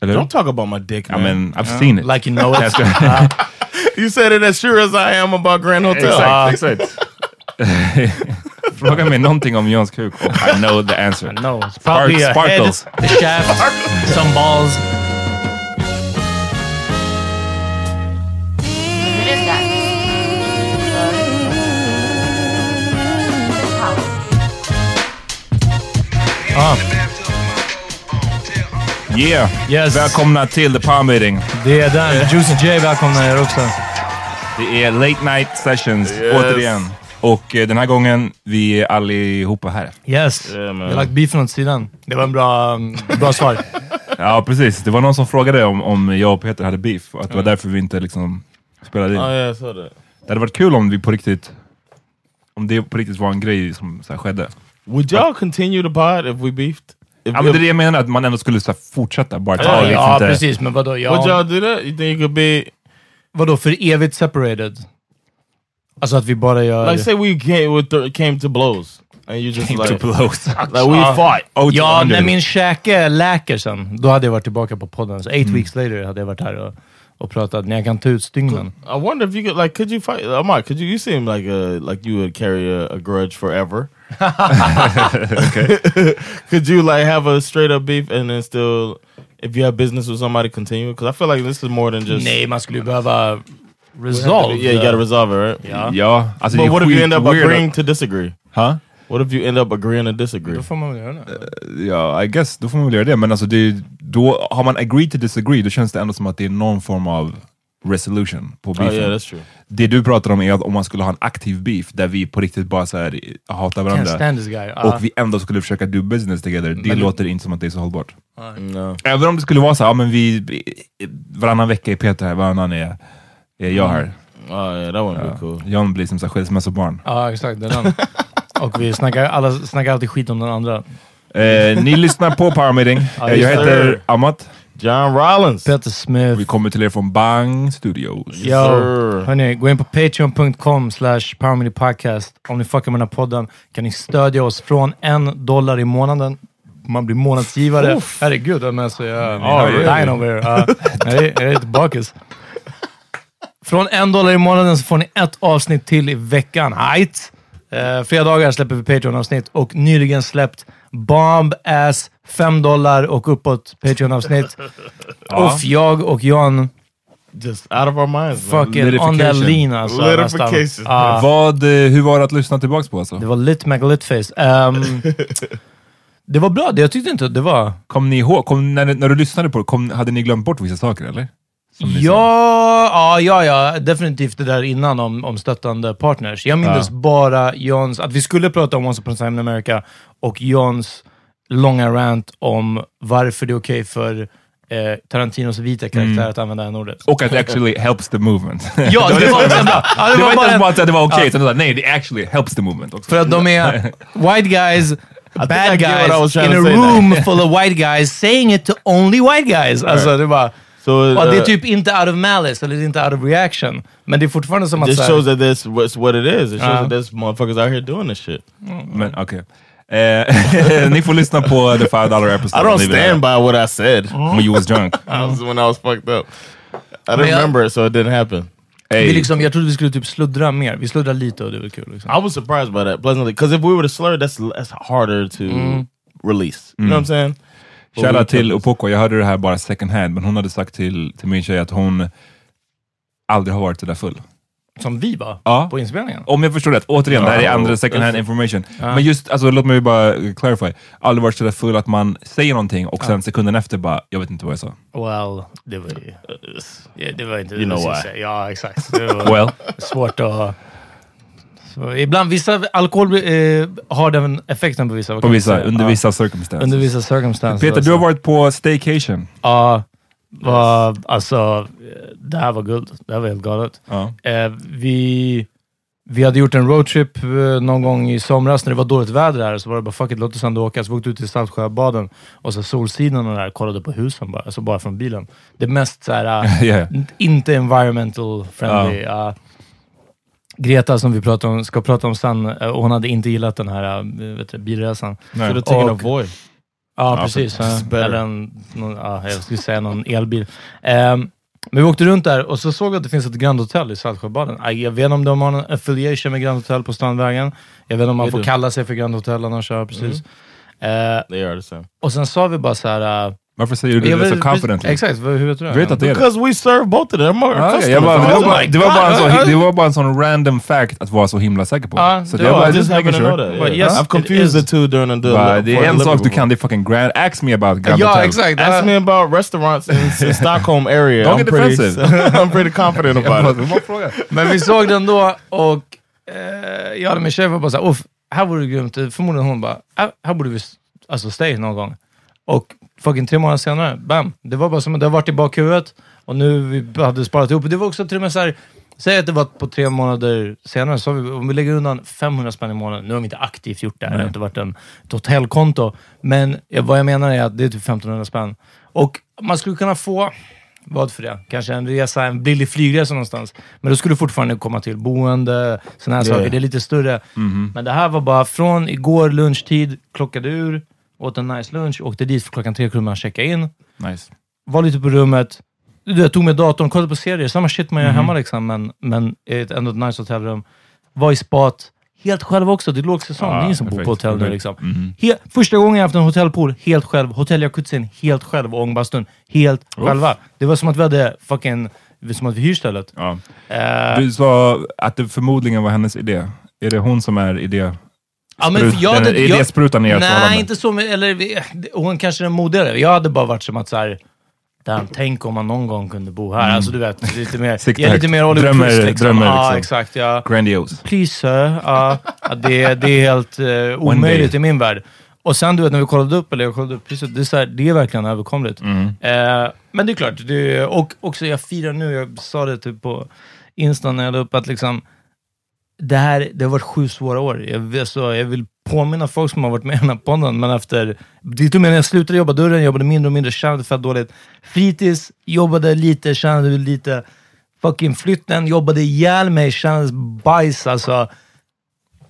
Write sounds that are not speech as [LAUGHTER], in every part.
Eller hur? Don't talk about my dick, I mean, I've seen it. Like you know it. Jag ska- [LAUGHS] uh, You said it as sure as I am about Grand Hotel. Uh, exakt, exakt. Fråga mig någonting om Johns kuk och I know the answer. No, it's probably Spark- a head, sparkles. a [LAUGHS] shaft, some balls. Yeah! Yes. Välkomna till The Palm Meeting. det är den. Juicy J välkomna er också. Det är Late Night Sessions Yes. återigen. Och eh, den här gången, vi är allihopa här. Yes. Yeah, man. Jag har lagt beefen åt sidan. Det var en bra, bra svar. [LAUGHS] Ja, precis. Det var någon som frågade om, om jag och Peter hade beef. Att det var därför vi inte liksom spelade in. Oh yeah, I saw that. Det hade varit kul om vi på riktigt... Om det på riktigt var en grej som så här, skedde. Would y'all continue the pod if we beefed? Ja, men det är det jag menar, att man ändå skulle så här, fortsätta. Bara ta Ja, liksom ja inte... precis. Men vadå? Would Ja, y'all do that? You think it could be vadå, för evigt separated? Alltså att vi bara gör... like say we came with the, came to blows and you just Came like to blows. [LAUGHS] like we fought. Oh, Ja, men när min käke läker sen, då hade jag varit tillbaka på podden. Så eight weeks later hade jag varit här och, och pratat när jag kan ta ut stygnen. I wonder if you could like could you fight Ahmad, could you you seem like a like you would carry a, a grudge forever. [LAUGHS] Okay. [LAUGHS] could you like have a straight up beef and then still if you have business with somebody continue? Because I feel like this is more than just Nej, man skulle ju behöva Yeah, you gotta resolve it, right? Ja. Ja, alltså But what if you end up agreeing to disagree? Huh? What if you end up agreeing to disagree? Då får man väl göra det. Ja, I guess, då får man väl göra det. Men alltså det, då har man agreed to disagree, då känns det ändå som att det är någon form av resolution på Oh beefen. yeah, that's true. Det du pratar om är att om man skulle ha en aktiv beef där vi på riktigt bara så här, hatar Can't varandra stand this guy. Ja. och vi ändå skulle försöka do business together. Det Men- låter inte som att det är så hållbart. No. Även om det skulle vara så här, ja, men vi, varannan vecka är Peter här, varannan är, är jag här. Oh yeah, that wouldn't be cool. John blir som skilsmässobarn. Ja, exakt. [LAUGHS] Och vi snackar, alla snackar alltid skit om den andra. Eh, ni lyssnar på Power Meeting. Eh, jag heter. Amat. John Rollins. Peter Smith. Vi kommer till er från Bang Studios. Yo, sir. hörni, gå in på patreon.com slash podcast. Om ni fuckar med den här podden kan ni stödja oss från en dollar i månaden. Man blir månadsgivare. Herregud, jag är så jag Ja, jag det är dying over here. Jag är- jag är lite bakis. Från en dollar i månaden så får ni ett avsnitt till i veckan. Height. Uh, fredagar släpper vi Patreon-avsnitt och nyligen släppt Bomb Ass 5 dollar och uppåt Patreon-avsnitt. [LAUGHS] Och jag och John Just out of our minds. fucking on that lean alltså. Litification. Ja, Vad, eh, hur var det att lyssna tillbaks på alltså? det var lit megalitface. Um, [LAUGHS] det var bra, det, jag tyckte inte att det var... Kom ni ihåg, kom, när, när du lyssnade på det, kom, hade ni glömt bort vissa saker eller? Som ni sa. Ja, ja, ja, ja, definitivt det där innan om, om stöttande partners. Jag minns Ja. bara Johns, att vi skulle prata om Once upon a time in America och Johns långa rant om varför det är okej för eh, Tarantinos vita karaktär Mm. att använda n-ordet. Och att it actually helps the movement. [LAUGHS] Ja, det var bra. Ja, det var inte bara ens en- bara att det var okej, utan det var, nej, det actually helps the movement också. För att de är [LAUGHS] white guys, bad guys, in a room full of white guys saying it to only white guys. Alltså det var... So Och det är uh, typ inte out of malice, eller det är inte out of reaction. Men det är fortfarande som att... This här- shows that this what's what it is. It shows Uh-huh. that there's motherfuckers out here doing this shit. Men okej. Eh, [LAUGHS] ni får lyssna på the five dollar episode. I don't stand by what I said When you was drunk. [LAUGHS] I was, when I was fucked up. I jag- remember it, so it didn't happen. Hey, Vi liksom, jag trodde vi skulle typ sluddra mer. Vi sluddrar lite och det var kul. Liksom. I was surprised by that pleasantly because if we were to slur, that's that's harder to release. You know what I'm saying? Shoutout till. Opoko, jag hörde det här bara second hand, men hon hade sagt till, till min tjej att hon aldrig har varit så där full. Som vi var Ja. på inspelningen. Om jag förstår rätt, återigen, det här är Ja. andra second hand information. Men just, alltså, låt mig bara clarify. Aldrig varit så där full att man säger någonting och sen sekunden efter bara, jag vet inte vad jag sa. Well, det var ju... Ja, det var inte You know why. Ja, exakt. Det [LAUGHS] var Well, svårt att... Ibland, vissa alkohol eh, har den effekten på vissa. på vissa, under Ja. vissa circumstances. Under vissa circumstances. Peter, du har varit på staycation. Ja, var, alltså det här var guld. Det här var helt galet. Ja. Eh, vi, vi hade gjort en roadtrip eh, någon gång i somras när det var dåligt väder här, så var det bara fuck it, låt oss ändå åka. Så vi åkte ut till Saltsjöbaden och så Solsidan och där kollade på husen bara, alltså bara från bilen. Det mest så här, eh, [LAUGHS] Yeah. inte environmental friendly. ja. Greta som vi pratar om, ska prata om sen, eh, och hon hade inte gillat den här eh, vet du, bilresan. Nej. Have taken a Och- Voi. Ja, Ja, precis. Eller en, någon, ja, jag skulle säga någon elbil. Ehm, men vi åkte runt där och så såg vi att det finns ett Grand Hotel i Saltsjöbaden. Jag vet inte om de har en affiliation med Grand Hotel på Strandvägen. Jag vet inte om man Det får du. kalla sig för Grand Hotel annars. Ja, precis. Eh, They are the same. och sen sa vi bara så här... eh, Varför säger du jag det så confidently? Exakt, hur vet du det? Vet att det är det? Because we serve both of them. Our Ja, customers. jag bara, det, var Oh bara, my det, var bara en sån, det var bara en sån random fact att vara så himla säker på. Ja, så det jag bara, I just making sure. that. But Yeah. yes, I've confused the two during the. Bara, det är en sak du kan, det är fucking grand. Ask me about Grand Ja, exakt. Ask me about restaurants in, in [LAUGHS] Stockholm area. Don't I'm get pretty, defensive. [LAUGHS] I'm pretty confident [LAUGHS] about it. Men vi såg den då och eh, jag och min tjej var bara såhär, "Uff, här vore det grymt. Förmodligen hon bara, här, här borde vi alltså stay någon gång. Och fucking tre månader senare, bam. Det var bara som att det har varit i bakhuvudet och nu vi hade sparat ihop. Det var också till och med såhär, säg att det var på tre månader senare, så vi, om vi lägger undan 500 spänn i månaden, nu har vi inte aktivt gjort det här, det har inte varit en, ett hotellkonto, men vad jag menar är att det är typ 1500 spänn. Och man skulle kunna få, vad för det? Kanske en resa, en billig flygresa någonstans. Men då skulle du fortfarande komma till boende, sådana här Ja. saker. Det är lite större. Mhm. Men det här var bara från igår lunchtid, klockade ur, åt en nice lunch, åkte dit för klockan tre kunde man checka in, Nice. var lite på rummet, jag tog med datorn, kollade på serier, samma shit man gör Mhm. hemma liksom, men, men ett ändå ett nice hotellrum. Var i spat, helt själv också. Det är lågsäsong, det är ingen som bor perfekt, på hotell nu liksom. Mhm. He- första gången jag haft en hotellpool, helt själv. Hotelljacuzzin, helt själv. Och ångbastun, helt själva. Det var som att vi hade fucking... Som att vi hyr stället. Ja. Eh, Du sa att det förmodligen var hennes idé. Är det hon som är idé... ja, men för jag den hade- jag- idésprutan i ert Nej, inte så. men- Eller, hon kanske är den modigare. Jag hade bara varit som att så här, Damn, tänk om man någon gång kunde bo här. Alltså du vet, lite mer, [LAUGHS] Sikta jag är lite mer Oliver Drömmer- liksom. drömmer Ja, liksom. exakt. Ja. Grandiose. Please sir. Ja, ja, det, det är helt uh, omöjligt i min värld. Och sen du vet när vi kollade upp, eller jag kollade upp priset, det är, så här, det är verkligen överkomligt. Mm. Eh, men det är klart, det, och också jag firar nu, jag sa det typ på Insta när jag la upp att liksom, det här det har varit sju svåra år. Jag, alltså, jag vill påminna folk som har varit med i den här podden, men efter... Det är till och med när jag slutade jobba dörren, jobbade mindre och mindre, tjänade fett dåligt. Fritids, jobbade lite, tjänade lite. Fucking flytten, jobbade ihjäl mig, tjänade bajs alltså.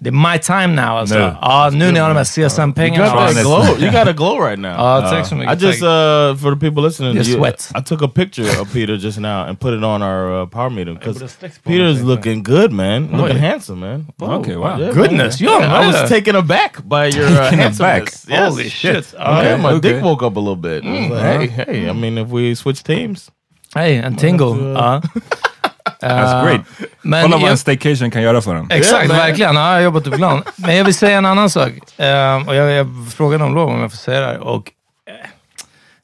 Det är my time now alltså. Nu. Ja, nu när jag har de här You CSN-pengarna. got that glow. [LAUGHS] You got a glow right now. Ja, tack så I just, uh, for the people listening, Your you- sweat. I took a picture of Peter just now and put it on our uh, power meeting because borde sträckt på Peter's looking good, man. Oh, looking Oj. handsome, man. Okay, wow. Yeah, Goodness, man. yeah, I was taken aback by your uh, [LAUGHS] Taken handsomeness. aback? Yes. Holy shit. Okay, Okay, my okay. dick woke up a little bit. I was mm. like, hey, hey. I mm. mean, if we switch teams, Hej, en tingle. Ja. [LAUGHS] That's great. Men Kolla vad en staycation kan göra för en. Exakt, Yeah, verkligen. Ja, jag har jobbat upp plan. Men jag vill säga en annan sak. Ehm, och jag, jag frågade om lov om jag får säga det här. Och, eh,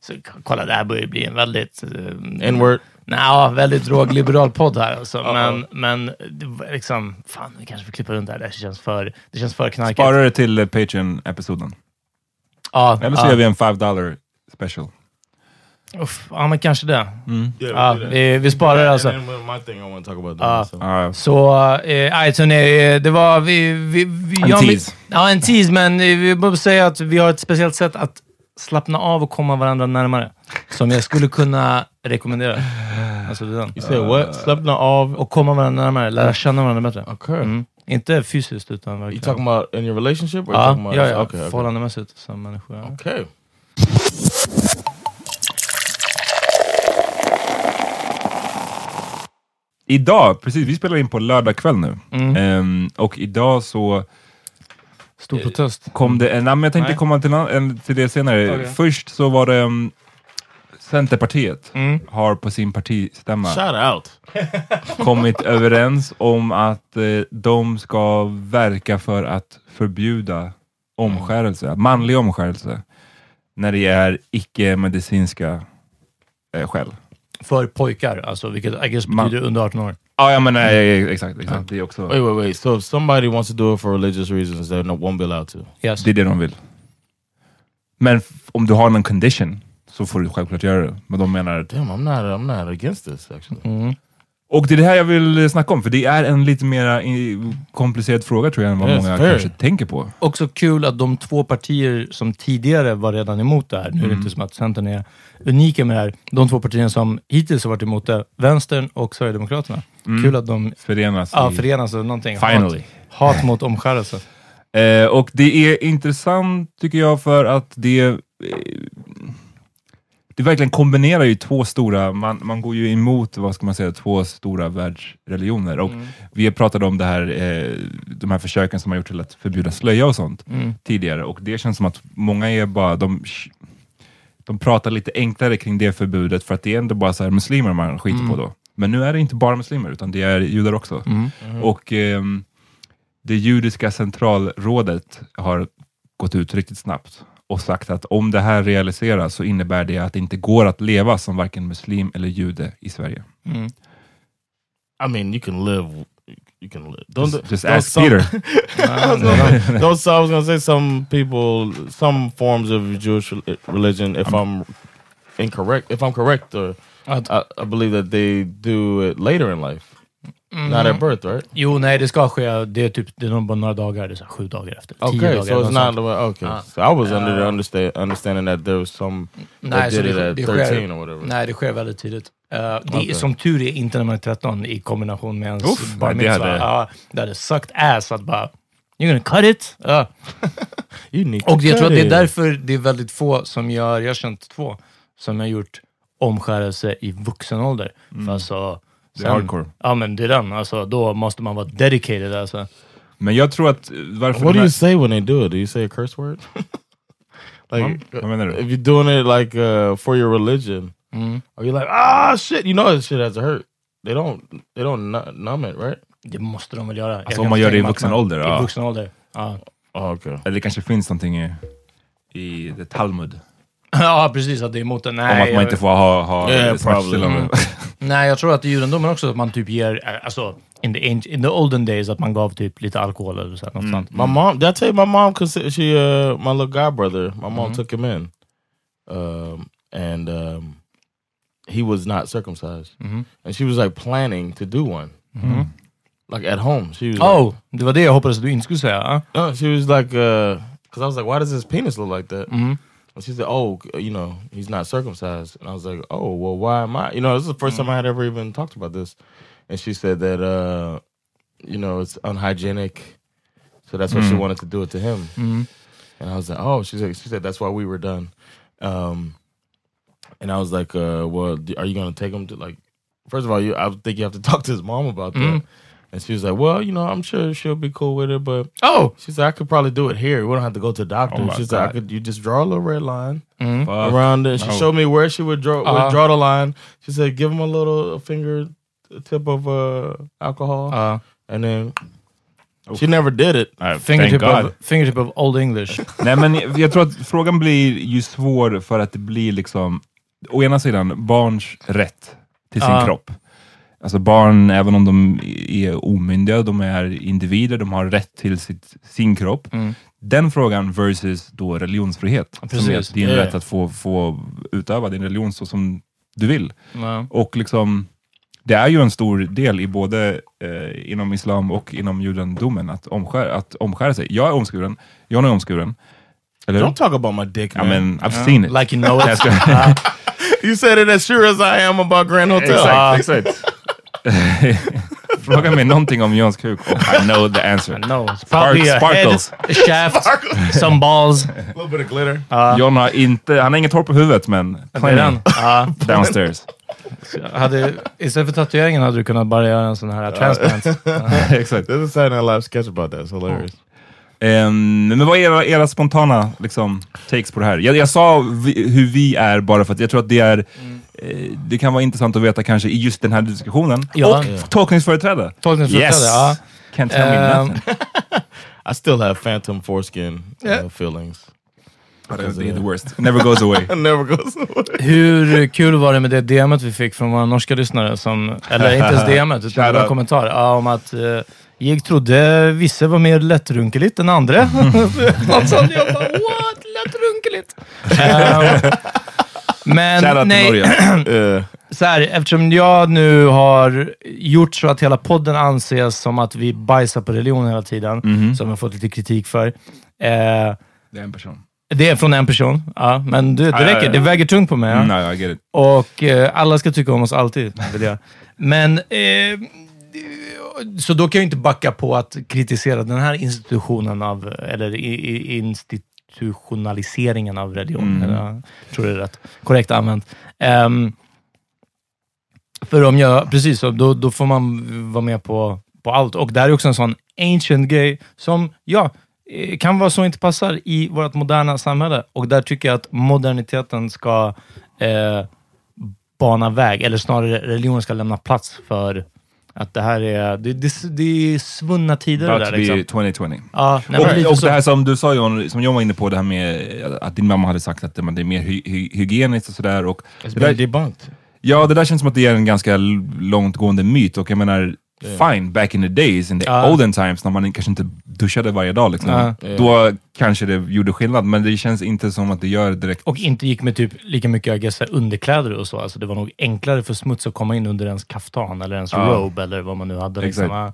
så, kolla, det här börjar bli en väldigt... Uh, N-word. Nja, väldigt drogliberal podd här alltså. Men, men det var liksom, fan, vi kanske får klippa runt det här. Det känns för, det känns för knarkigt. Spara det till eh, Patreon-episoden. Ja, Eller så gör vi en 5 dollar special. Uff, ja, men kanske det. Yeah, Ja, vi, vi sparar det alltså. Ah. Ja, Så, eh, nej, så nej, det var... Vi, vi, vi, En jag och tease. Ja, en tease, men eh, vi behöver säga att vi har ett speciellt sätt att slappna av och komma varandra närmare. Som jag skulle kunna rekommendera. Alltså det är den. You said what? Slept av. Och komma varandra närmare, lära känna varandra bättre. Okay. Mm. Inte fysiskt, utan You verkligen. talking about in your relationship? Or you Ja, ja, ja. Okay, okay. Förhållandemässigt som människa. Ja. okay. Idag, precis, vi spelar in på lördag kväll nu. Mm. Ehm, och idag så Stor protest. kom det en, nej, men jag tänkte Nej. komma till, en- en, till det senare. Okej. Först så var det um, Centerpartiet Mm. har på sin partistämma Shout out. [LAUGHS] kommit överens om att eh, de ska verka för att förbjuda omskärelse, manlig omskärelse, när det är icke-medicinska eh, skäl. För pojkar, alltså, vilket I guess Man- betyder under 18 år. Ja, ja men nej, exakt. exakt. Det är också Wait, wait, wait. So if somebody wants to do it for religious reasons, they no, won't be allowed to. Yes. det är det de vill. Men om du har någon condition så får du självklart göra det. Men de menar... Damn, I'm not. I'm not against this actually. Mm. Och det är det här jag vill eh, snacka om, för det är en lite mer komplicerad fråga tror jag än vad Yes, många very. kanske tänker på. Också kul att de två partier som tidigare var redan emot det här, nu är Mm. det inte som att Centern är unika med det här, de två partierna som hittills har varit emot det, Vänstern och Sverigedemokraterna. Kul att de Förenas ja, i... förenas någonting. Mm. Finally. Hat, hat mot omskärelse. [LAUGHS] Eh, och det är intressant tycker jag för att det eh, det verkligen kombinerar ju två stora, man, man går ju emot, vad ska man säga, två stora världsreligioner. Och Vi har pratat om det här, eh, de här försöken som har gjort till att förbjuda slöja och sånt Mm. tidigare och det känns som att många är bara, de, de pratar lite enklare kring det förbudet för att det är ändå bara så här muslimer man skiter på då. Men nu är det inte bara muslimer utan det är judar också. Mm. Och ehm, det judiska centralrådet har gått ut riktigt snabbt och sagt att om det här realiseras så innebär det att det inte går att leva som varken muslim eller jude i Sverige. Mm. I mean, you can live. You can live. Don't Just, just don't ask some- Peter. [LAUGHS] don't. So I was gonna say some people, some forms of Jewish rel- religion. If I'm incorrect, if I'm correct, or I, I believe that they do it later in life, not at birth, right? jo, nej, det ska ske. Det är typ det är bara några dagar, det är så här sju dagar efter. Tio Okay, dagar. so it's not the. Okay, Ah. so I was under the understand, understanding that there was some Nej, that did it det, at det 13 sker, or whatever. nej, det sker väldigt tidigt. Uh, det Okej. är som tur är inte när man är 13 i kombination med ens bar nej, det mitzvah. hade- Ja, det hade sucked ass att bara, you're gonna cut it? [LAUGHS] Need Och jag tror att det är it. därför det är väldigt få som gör, jag har känt två, som har gjort omskärelse i vuxen ålder. För alltså, Mm. Det är sen- hardcore. Ja men det är den, alltså, då måste man vara dedicated alltså. Men jag tror att varför What do you say when they do it? Do you say a curse word? [LAUGHS] like, Vad menar du? if you're doing it like uh, for your religion, Mm. are you like, ah, shit? You know this shit has to hurt. They don't. They don't nu- numb it, right? Det måste de väl göra. Alltså, om man gör det i vuxen ålder, ja. I vuxen ålder, ja. Oh, okay. Eller det kanske finns någonting i, i the Talmud. [LAUGHS] ja, precis. Att det är emot det. Nej, Om att man jag- inte får ha, ha Yeah, smärtstillande. Mm. Nej, jag tror att i judendomen också att man typ ger, eh, alltså in the, anci- in the olden days, att man gav typ lite alkohol eller så, här, något sånt. My mom, did I tell you my mom? Consider she uh my little god brother. My mom Mm-hmm. took him in, um, and um, he was not circumcised, Mm-hmm. and she was like planning to do one, like at home. She was like, Oh, det var det jag hoppades att du inte skulle säga. ah. no, she was like, because I was like, why does his penis look like that? And she said, oh, you know, he's not circumcised, and I was like, oh, well, why am I? You know, this is the 1st time I had ever even talked about this, and she said that, uh, you know, it's unhygienic, so that's why she wanted to do it to him. And I was like, oh, she said, she said that's why we were done. Um, and I was like, uh, well, are you gonna take him to like? First of all, you, I think you have to [LAUGHS] talk to his mom about that. And she was like, well, you know, I'm sure she'll be cool with it, but Oh! she said I could probably do it here. We don't have to go to the doctor. Oh my she said I could. You just draw a little red line Mm-hmm. Around it. She Oh. showed me where she would draw Uh-huh. draw the line. She said, give him a little finger tip of uh, alcohol, Uh, and then she never did it. Nej, fingertip, of, fingertip of old English. [LAUGHS] Nej, men jag tror att frågan blir ju svår för att det blir liksom, å ena sidan, barns rätt till sin Ja. kropp. Alltså barn, även om de är omyndiga, de är individer, de har rätt till sitt, sin kropp. Den frågan versus då religionsfrihet. Som Precis. är att din Ja. rätt att få, få utöva din religion så som du vill. Ja. Och liksom, det är ju en stor del i både eh, inom islam och inom judendomen att, omskär, att omskära sig. Jag är omskuren, John är omskuren. Eller? Don't talk about my dick, I man. mean, I've seen it. Like you know it. [LAUGHS] [LAUGHS] You said it as sure as I am about Grand Hotel. exakt, exakt. [LAUGHS] Fråga mig någonting om Johns kuk och I know the answer. No, probably a sparkles. head, a shaft, some balls. A little bit of glitter. John har inte, han har inget hår på huvudet men plenty. Ja. [LAUGHS] downstairs. hade, istället för tatueringen hade du kunnat bara göra en sån här transplant. [LAUGHS] exakt. There's a Saturday Night Live sketch about that. It's hilarious. Ehm, men vad är era, era spontana liksom, takes på det här? Jag, jag sa vi, hur vi är bara för att jag tror att det är eh, det kan vara intressant att veta kanske i just den här diskussionen. Ja. och tolkningsföreträde. Tolkningsföreträde, Yes! ja. Can't tell me Ehm, nothing. [LAUGHS] I still have phantom foreskin uh, Yeah. Det feelings. är the worst. Never goes away. It [LAUGHS] never goes away. Hur kul var det med det DMet vi fick från våra norska lyssnare, som, eller inte ens [LAUGHS] DMet, utan det var en kommentar ja, om att eh, jag trodde vissa var mer lättrunkeligt än andra. alltså, jag bara, what? Lättrunkeligt? Ehm, men nej, Norge. Uh, [CLEARS THROAT] så här, eftersom jag nu har gjort så att hela podden anses som att vi bajsar på religion hela tiden, som jag har fått lite kritik för. Eh, Det är en person. det är från en person, ja, men det, det räcker. Det väger tungt på mig. ja. Mm, no, I get it. Och eh, alla ska tycka om oss alltid, vill jag. Men, eh, så då kan jag inte backa på att kritisera den här institutionen av, eller i, i, institutionaliseringen av religion. Eller, jag tror det är rätt korrekt använt. Ehm, för om jag, precis, då, då får man vara med på, på allt. Och det här är också en sån ancient grej som, ja, eh, kan vara så inte passar i vårt moderna samhälle. Och där tycker jag att moderniteten ska eh, bana väg, eller snarare religionen ska lämna plats för att det här är, det, det, det är svunna tider det About där. to Liksom. be 2020. Ja, nej, och och så. det här som du sa John, som John var inne på, det här med att din mamma hade sagt att det är mer hy hy hygieniskt och sådär. Och it's det där, debunked. ja, det där känns som att det är en ganska långtgående myt och jag menar, fine, back in the days, in the Ja. olden times, när man kanske inte duschade varje dag, liksom, Ja. då kanske det gjorde skillnad, men det känns inte som att det gör direkt. Och inte gick med typ lika mycket guess, underkläder och så. Alltså det var nog enklare för smuts att komma in under ens kaftan eller ens Ja. robe eller vad man nu hade. Liksom. Ja.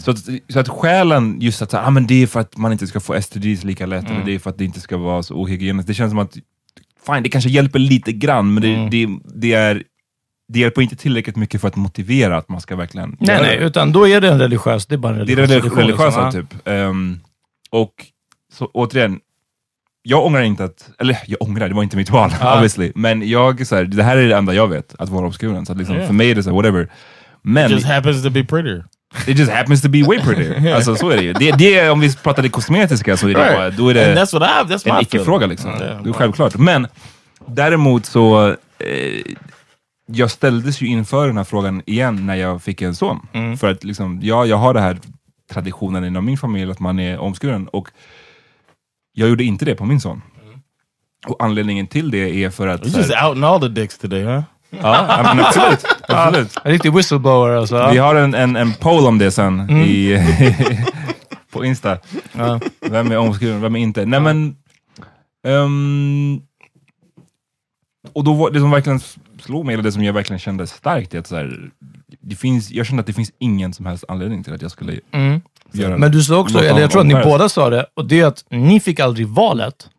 Så, att, så att skälen, just att ah, men det är för att man inte ska få STDs lika lätt, Mm. eller det är för att det inte ska vara så ohygieniskt. Det känns som att, fine, det kanske hjälper lite grann, men det, Mm. det, det, är, det hjälper inte tillräckligt mycket för att motivera att man ska verkligen Nej, nej, utan då är det en religiös, det är bara en Det är religiös det tradition, religiösa liksom. typ. Ehm, och så, återigen, jag ångrar inte att, eller jag ångrar, det var inte mitt val Ja. obviously, men jag, så här, det här är det enda jag vet, att vara obskuren. Så liksom, Ja. för mig är det så här, whatever. Men It just happens to be prettier. it just happens to be way prettier. [LAUGHS] alltså så är det ju. Det, det är, om vi pratar det kosmetiska så är det, Right. bara, då är And det that's what I. That's en icke-fråga. Liksom. Yeah. Det är självklart. Men däremot så, eh, jag ställdes ju inför den här frågan igen när jag fick en son. Mm. För att liksom, ja, jag har den här traditionen inom min familj att man är omskuren och jag gjorde inte det på min son. Och anledningen till det är för att... You're just här- outing all the dicks today, huh? ja, ja, men [LAUGHS] absolut. absolut. En riktig whistleblower alltså. Vi har en, en, en poll om det sen i, [LAUGHS] på Insta. Ja. Vem är omskuren, vem är inte? Nej men... ehm, och då var, det som verkligen slog mig, eller det som jag verkligen kände starkt, är att så här, det finns, jag kände att det finns ingen som helst anledning till att jag skulle Mm. göra Men du sa också, låta eller jag tror att ni båda sa det, och det är att ni fick aldrig valet.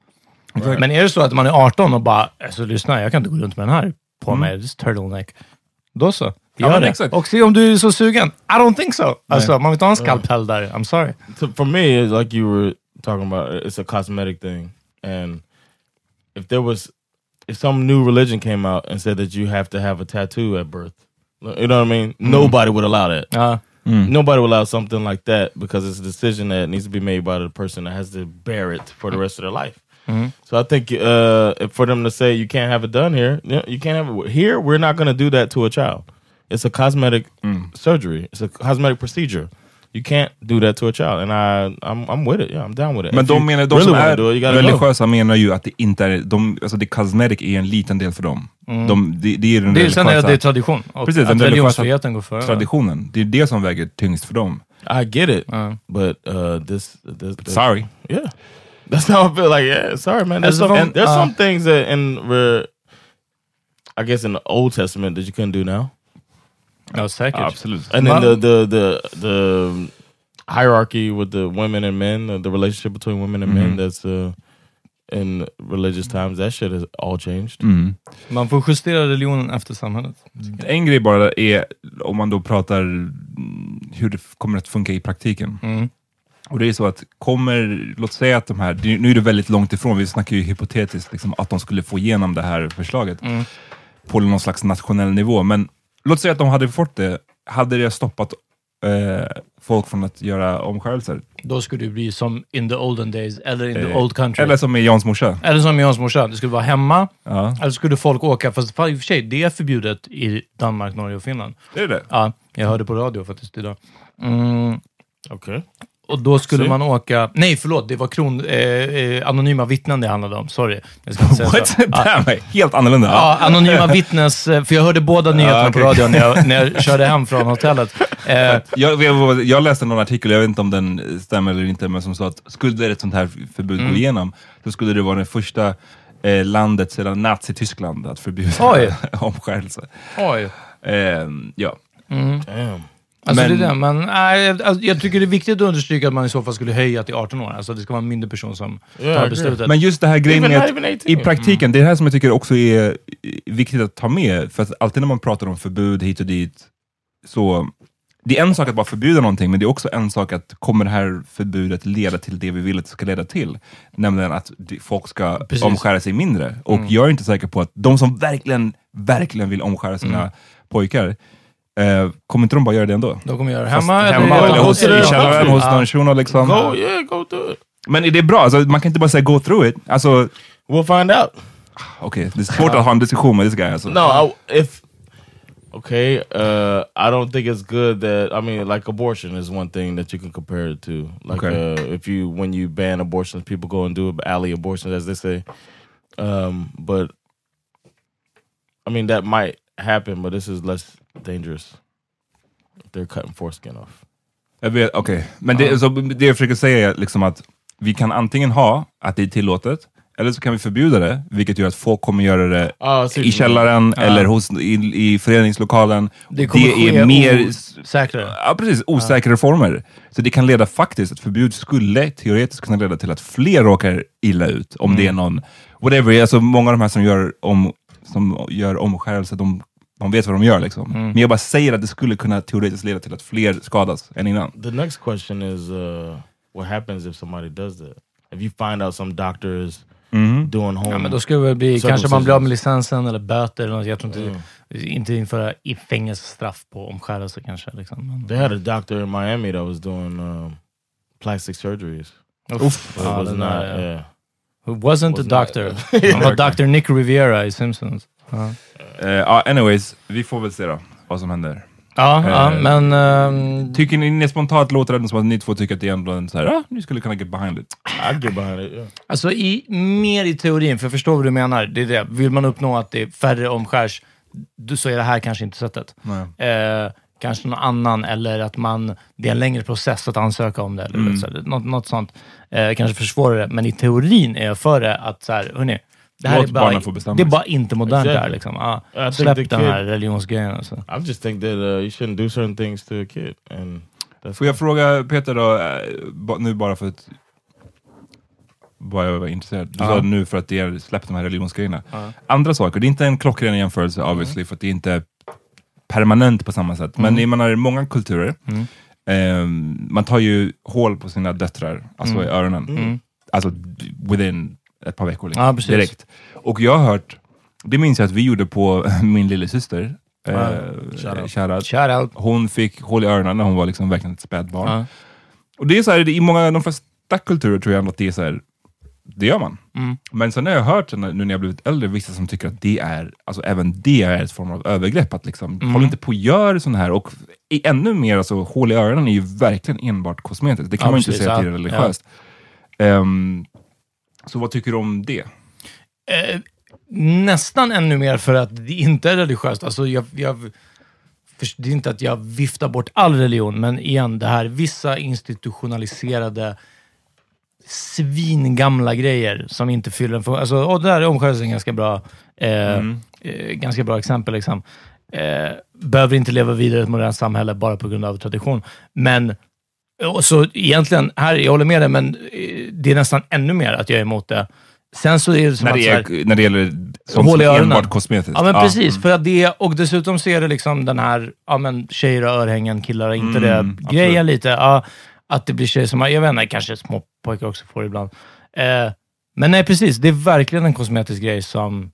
Men är det så att man är 18 och bara, alltså lyssna, jag kan inte gå runt med den här på mig, this turtleneck. Då så, Mm. Ja, gör men det. exakt. Och se om du är så sugen. I don't think so. Alltså, man vill inte ha en skalpell där. I'm sorry. So for me, like you were talking about, it's a cosmetic thing. And if there was, if some new religion came out and said that you have to have a tattoo at birth, you know what I mean? Mm-hmm. Nobody would allow that. Ja. Nobody would allow something like that because it's a decision that needs to be made by the person that has to bear it for the rest of their life. Mm-hmm. So I think uh, if for them to say you can't have it done here, you you can't have it here. We're not going to do that to a child. It's a cosmetic mm. surgery. It's a cosmetic procedure. You can't do that to a child, and I, I'm, I'm with it. Yeah, I'm down with it. Men If de, you menar, de really som wanna är do it, you gotta go. religiösa menar ju att det inte är, de, alltså det cosmetic är en liten del för dem. De, det, det är den Det är, sen är religiösa det tradition. Och Precis, den att religiösa religionsfriheten går före. traditionen. Det är det som väger tyngst för dem. I get it, Uh. but uh, this, this, this Sorry. Yeah, that's how I feel. Like, yeah, sorry, man. There's As if some, there's uh, some things that in, re, I guess, in the Old Testament that you couldn't do now. Ja, säkert. Absolut. And then the the the the hierarchy with the women and men, the relationship between women and men. That's uh, in religious times. That shit has all changed. Mm. Man får justera religionen efter samhället. En grej bara är, om man då pratar mm, hur det kommer att funka i praktiken. Mm. Och det är så att kommer, låt säga att de här, nu är det väldigt långt ifrån, vi snackar ju hypotetiskt, liksom, att de skulle få igenom det här förslaget på någon slags nationell nivå. Men låt säga att de hade fått det, hade det stoppat eh, folk från att göra omskärelser? Då skulle det bli som in the olden days, eller in the Eh, old country. Eller som med Jans morsa. Eller som med Jans morsa, det skulle vara hemma, Ja. eller skulle folk åka, fast i och för sig, det är förbjudet i Danmark, Norge och Finland. Det är det. Ja, jag hörde på radio faktiskt idag. Mm, Okay. Och då skulle man åka... Nej, förlåt, det var kron, eh, eh, anonyma vittnen det handlade om. Sorry. Jag ska inte säga What? så. Damn, helt annorlunda. Ja, anonyma vittnes... eh, För jag hörde båda nyheterna okej. på radion när jag, när jag [LAUGHS] körde hem från hotellet. Eh, Jag, jag, jag läste någon artikel, jag vet inte om den stämmer eller inte, men som sa att skulle ett sånt här förbud Mm. gå igenom, så skulle det vara det första eh, landet sedan Nazityskland att förbjuda [LAUGHS] omskärelse. oj. Ehm, ja. Damn. Alltså Men- det är det, men nej, alltså, jag tycker det är viktigt att understryka att man i så fall skulle höja till 18 år. Alltså det ska vara en myndig person som Yeah, tar beslutet. Men just det här grejen med att even 18. i praktiken, det är det här som jag tycker också är viktigt att ta med, för att alltid när man pratar om förbud hit och dit, så det är en sak att bara förbjuda någonting, men det är också en sak att kommer det här förbudet leda till det vi vill att det ska leda till? Nämligen att folk ska Precis. omskära sig mindre. Och jag är inte säker på att de som verkligen, verkligen vill omskära sina pojkar, eh, kommer inte de bara göra det ändå? De kommer göra det hemma, hemma eller, eller go hos, i källaren hos någon shuno liksom. Go, yeah, go do it. Men är det bra? Alltså, man kan inte bara säga go through it. Alltså, We'll find out. okej, det är svårt att ha en diskussion med this guy alltså. No, I, if okay, uh, I don't think it's good that I mean, like abortion is one thing that you can compare it to. Like, Okay. uh, if you when you ban abortions, people go and do alley abortions, as they say. Um, but I mean, that might happen, but this is less dangerous. They're cutting foreskin off. Jag vet, okej. Men det, så det jag försöker säga är liksom att vi kan antingen ha att det är tillåtet, eller så kan vi förbjuda det, vilket gör att folk kommer göra det Ah, I källaren eller hos, i, i föreningslokalen. Det ske är mer osäkrare. ja, precis, osäkra former. Så det kan leda faktiskt, ett förbud skulle teoretiskt kunna leda till att fler råkar illa ut. Om det är någon, whatever, alltså många av de här som gör, om, som gör omskärelse, de, de vet vad de gör. Liksom. Men jag bara säger att det skulle kunna teoretiskt leda till att fler skadas än innan. The next question is, uh, what happens if somebody does that? If you find out some doctor is doing home, Ja, men då skulle det bli, kanske man blir av med licensen eller böter eller något. Jag tror inte, inte införa i fängelsestraff på omskärelse kanske. Liksom. They had a doctor in Miami that was doing um, plastic surgeries. Uff, But it ja, was den not, yeah. Who wasn't a Was not- doctor. [LAUGHS] Han var Dr. Nick Riviera i Simpsons. Ja. Eh, ja, anyways, vi får väl se då vad som händer. Ja, ja Eh, men... ehm, Tycker ni spontant låter det som att ni två tycker att det är ändå en så här, ah, ni skulle kunna get behind it? I'd get behind it. Yeah. Alltså i, mer i teorin, för jag förstår vad du menar. Det är det. Vill man uppnå att det är färre omskärs, så är det här kanske inte sättet. Eh, kanske någon annan, eller att man, det är en längre process att ansöka om det. Eller Mm. så, något, något sånt. Eh, kanske försvårar det, men i teorin är jag för det. Att så här, hörni, det här Låt är bara, barnen få bestämma det är bara inte modernt Exakt. där. Liksom. Ah, I think släpp den kid- här religionsgrejen. Alltså. I just think that uh, you shouldn't do certain things to a kid, and that's Får jag fråga Peter då, eh, ba- nu bara för att bara jag var intresserad. Du sa nu för att det är släppt de här religionsgrejerna. Andra saker, det är inte en klockren jämförelse obviously, för att det är inte permanent på samma sätt. Men jag menar, i många kulturer, eh, man tar ju hål på sina döttrar, alltså i öronen. Alltså within ett par veckor. Liksom, Ja, precis. direkt. Och jag har hört, det minns jag att vi gjorde på [LAUGHS] min lillasyster. Eh, Shoutout. shoutout. Shout out. Hon fick hål i öronen när hon var liksom verkligen ett spädbarn. Ja. Och det är så här, i många, de flesta kulturer tror jag att det är så här, det gör man. Mm. Men sen har jag hört nu när jag blivit äldre, vissa som tycker att det är, alltså även det är ett form av övergrepp. Att liksom, Mm. håll inte på och gör sån här. Och i, ännu mer, alltså, hål i öronen är ju verkligen enbart kosmetiskt. Det kan Ja, man ju inte säga till ja. det religiöst. Ehm, så vad tycker du om det? Eh, nästan ännu mer för att det inte är religiöst. Alltså jag, jag, det är inte att jag viftar bort all religion, men igen, det här vissa institutionaliserade svingamla grejer som inte fyller en funktion. Alltså, och där är omskärelse ganska bra, eh, eh, ganska bra exempel. Liksom. Eh, behöver inte leva vidare i ett modernt samhälle bara på grund av tradition. Men och så egentligen, här, jag håller med dig, men eh, det är nästan ännu mer att jag är emot det. Sen så är det som När att... det, så här- är, när det gäller sånt Hål i öronen. enbart kosmetiskt? Ja, men precis. För att det, och dessutom så är det liksom den här, ja men tjejer har örhängen, killar har inte Mm, det. Grejen lite, ja, att det blir tjejer som jag vet inte, kanske små pojkar också får ibland. Eh, men nej, precis. Det är verkligen en kosmetisk grej som...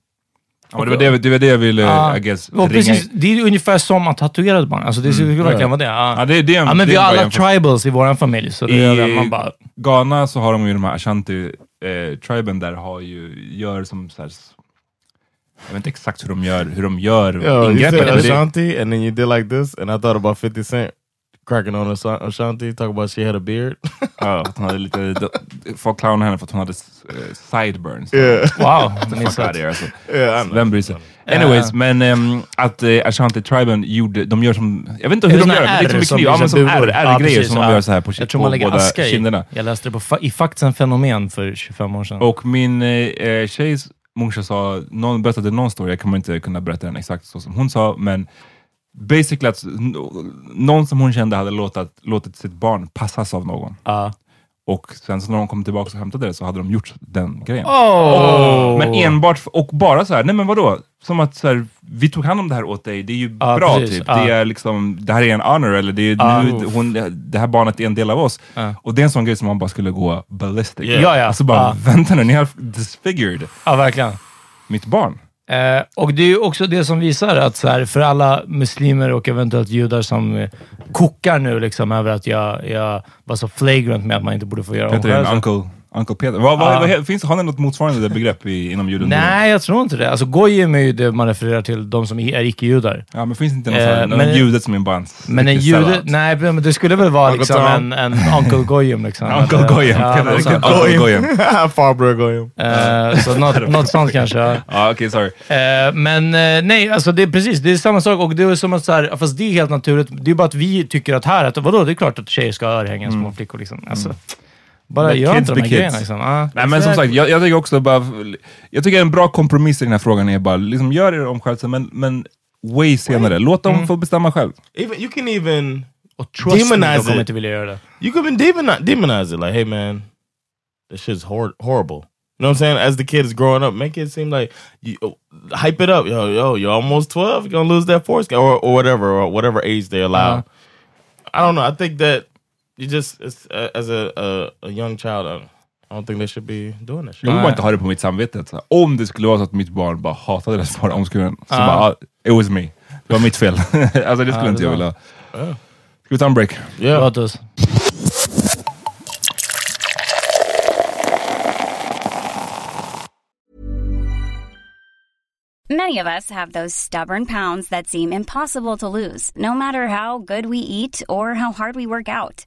Ja, det, var det, det var det jag ville, Ja, I guess, ringa precis, det är ungefär som att tatuera ett barn. Alltså det skulle verkligen vara det. Ja. Ja, det, det är en, ja, men det vi är har alla tribals i vår familj, så det är det man bara... Ghana så har de ju de här ashanti eh, triben där har ju, gör som så här, jag vet inte exakt hur de gör, hur de gör Yo, you said men det- Ashanti, and then you did like this, and I thought about 50 Cent cracking on Ashanti, talking about she had a beard. [LAUGHS] Ja, hon hade lite, folk clownade henne för att hon hade eh, sideburns. yeah, Wow, [LAUGHS] of here, alltså. yeah. Vem bryr sig? Anyways, men ehm, att uh, Ashanti-triben gjorde, de gör som, jag vet inte Är hur de gör, men det är R som kniv, ja, men som R-grejer som de gör så här på, Jag tror man på lägger båda aska i. kinderna. Jag läste det på fa- i Fakts fenomen för 25 år sedan. Och min eh, tjejs morsa sa, någon berättade någon story, jag kommer inte kunna berätta den exakt så som hon sa, men basically att någon som hon kände hade låtit, låtit sitt barn passas av någon. Ja. Och sen så när de kom tillbaka och hämtade det så hade de gjort den grejen. Oh. Men enbart, och bara så här, nej men vadå? Som att så här, vi tog hand om det här åt dig, det är ju Ja, bra precis, typ. ja. Det, är liksom, det här är en honor, eller det, är nu, hon, det här barnet är en del av oss. Och det är en sån grej som man bara skulle gå ballistic. Ja, ja. Alltså bara, vänta nu, ni har disfigured Ja, verkligen. mitt barn. Eh, och det är ju också det som visar att så här, för alla muslimer och eventuellt judar som eh, kokar nu liksom över att jag, jag var så flagrant med att man inte borde få göra en omskärelse. uncle, uncle Peter. Vad, vad, vad, finns, har ni något motsvarande begrepp i, inom judendomen? Nej, jag tror inte det. Alltså goyim är ju det man refererar till, de som är icke-judar. Ja, men finns det inte någon, Eh, sån men- jude som är bara en Men en jude, nej men det skulle väl vara liksom en, en Uncle Goyim. Liksom. [LAUGHS] Uncle Goyim. Ja. Uncle Goyim. [LAUGHS] Farbror Goyim. Eh, så något, [LAUGHS] något sånt kanske. ja. Ja, okej, sorry. Eh, men eh, nej, alltså det är precis, det är samma sak och det är som att så här, fast det är helt naturligt. Det är bara att vi tycker att här, att vadå, det är klart att tjejer ska ha örhängen, små flickor liksom. Alltså, bara Let gör kids inte de här grejerna kids. liksom. Ah, Nej men som sagt, jag, jag tycker också bara, jag tycker en bra kompromiss i den här frågan är bara, liksom gör er omskärelse men, men way senare. Låt dem få bestämma själv. Even you can even och trust me, de demonize kommer it. inte vilja göra det. you can even demonize, demonize it. Like, hey man, this shit's hor- horrible. You know what I'm saying? As the kid is growing up, make it seem like you oh, hype it up. Yo, yo, you're almost 12. You're gonna lose that foreskin, or, or whatever, or whatever age they allow. Uh-huh. I don't know. I think that you just uh, as a, a a young child, I, I don't think they should be doing that shit. Jag vill bara inte ha det på mitt samvete. Så om det skulle vara så att mitt barn bara hatade det att vara omskuren, så bara, ah, it was me. Det var mitt fel. [LAUGHS] alltså det skulle inte jag vilja ha. Ska vi ta en break? Yeah. Låt oss. Many Many of us have those stubborn pounds that seem impossible to lose, no matter how good we eat or how hard we work out.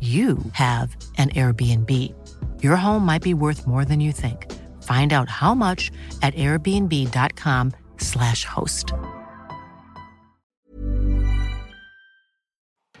you have an Airbnb. Your home might be worth more than you think. Find out how much at airbnb.com/slash host.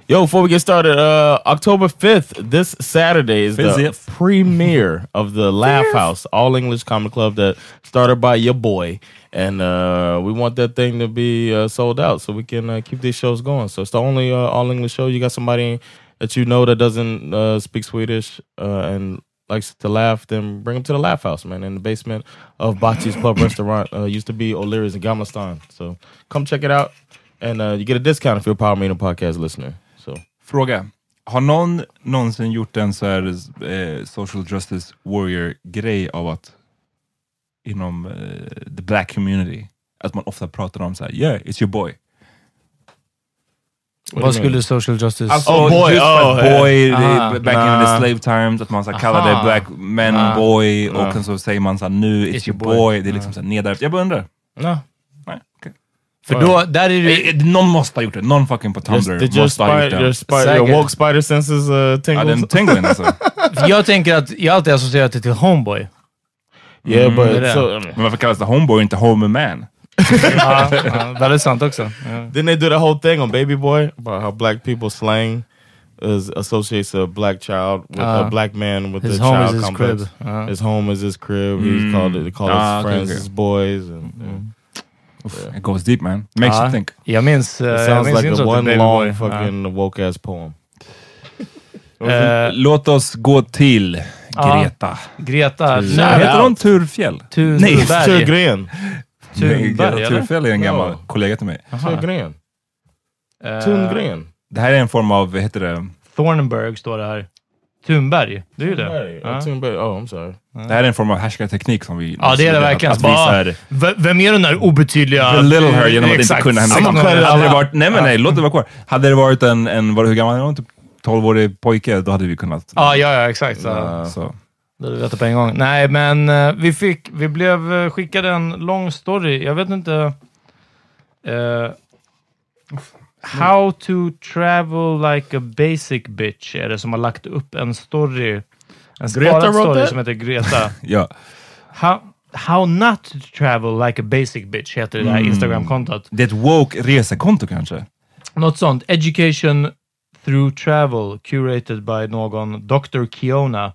Yo, before we get started, uh, October 5th, this Saturday is the Fifth. premiere [LAUGHS] of the Laugh House, all English comedy club that started by your boy. And uh, we want that thing to be uh, sold out so we can uh, keep these shows going. So it's the only uh, all English show. You got somebody that you know that doesn't uh, speak Swedish uh, and likes to laugh, then bring them to the Laugh House, man, in the basement of Bachi's Pub [COUGHS] Restaurant. Uh, used to be O'Leary's in Gamla Stan. So come check it out. And uh, you get a discount if you're a Power Meeting podcast listener. So Fråga. Har någon någonsin gjort en så här eh, social justice warrior-grej av att inom eh, the black community, att man ofta pratar om så här, yeah, it's your boy. Vad skulle social justice... Alltså, Oh, boy, just oh, boy, eh, det- aha. back in the Nah. slave times, att man så kallar Aha. det black men Ah. boy, Nah. och sen så säger man så nu, it's, your boy. Det är liksom så nedärvt. Jag bara undrar. no. Nej, okej. För då, där är det Eh, Någon måste ha gjort det. Någon fucking på Just, Tumblr your, måste ha gjort spider, your, det. spider, your woke spider senses uh, Ja, tingles? den tinglen alltså. [LAUGHS] Jag tänker att jag alltid associerat det till homeboy. yeah, but det är so, Men varför kallas det homeboy och inte homer man? Ja, ja, väldigt sant också. Ja. Didn't they do the whole thing on Baby Boy about how black people slang is associates a black child with a Uh, black man with his the home child is his complex. crib. Uh. His home is his crib. He's called it. They call Ah, his friends okay. his boys. And, It goes deep man. Makes Ja, you think. Jag minns... eh, It jag sounds like a one long Boy. fucking woke ass poem. [LAUGHS] Eh, Låt oss gå till. Greta. Greta Thunberg. heter hon Turfjäll? Nej, Thunberg. Thunberg, eller? Turfjäll är en gammal No. kollega till mig. Törgren. Eh, Törgren. Det här är en form av, vad heter det? Thornberg står det här. Thunberg, det är ju det. Törnberg. Ja. Oh, Törnberg. Oh, I'm sorry. Det här är en form av härskarteknik som vi... Ja, det är det verkligen. Att, att Bara, här, v- vem är den där obetydliga... belittle her genom att inte Exakt. kunna hennes namn. med Hade det alla. varit, nej men nej, låt det vara kvar. Hade det varit en, en var det, hur gammal är hon? Typ 12-årig pojke, då hade vi kunnat... Ja, ja, ja exakt. Så. Ja, så. Det vet jag på en gång. Nej, men eh, vi fick, vi blev eh, skickade en lång story. Jag vet inte... eh, how to travel like a basic bitch är det som har lagt upp en story. En sparad story som heter Greta. [LAUGHS] Ja. how, how not to travel like a basic bitch heter det här Mm. Instagram-kontot. Det är ett woke resekonto kanske? Något sånt. Education through travel, curated by någon Dr. Kiona.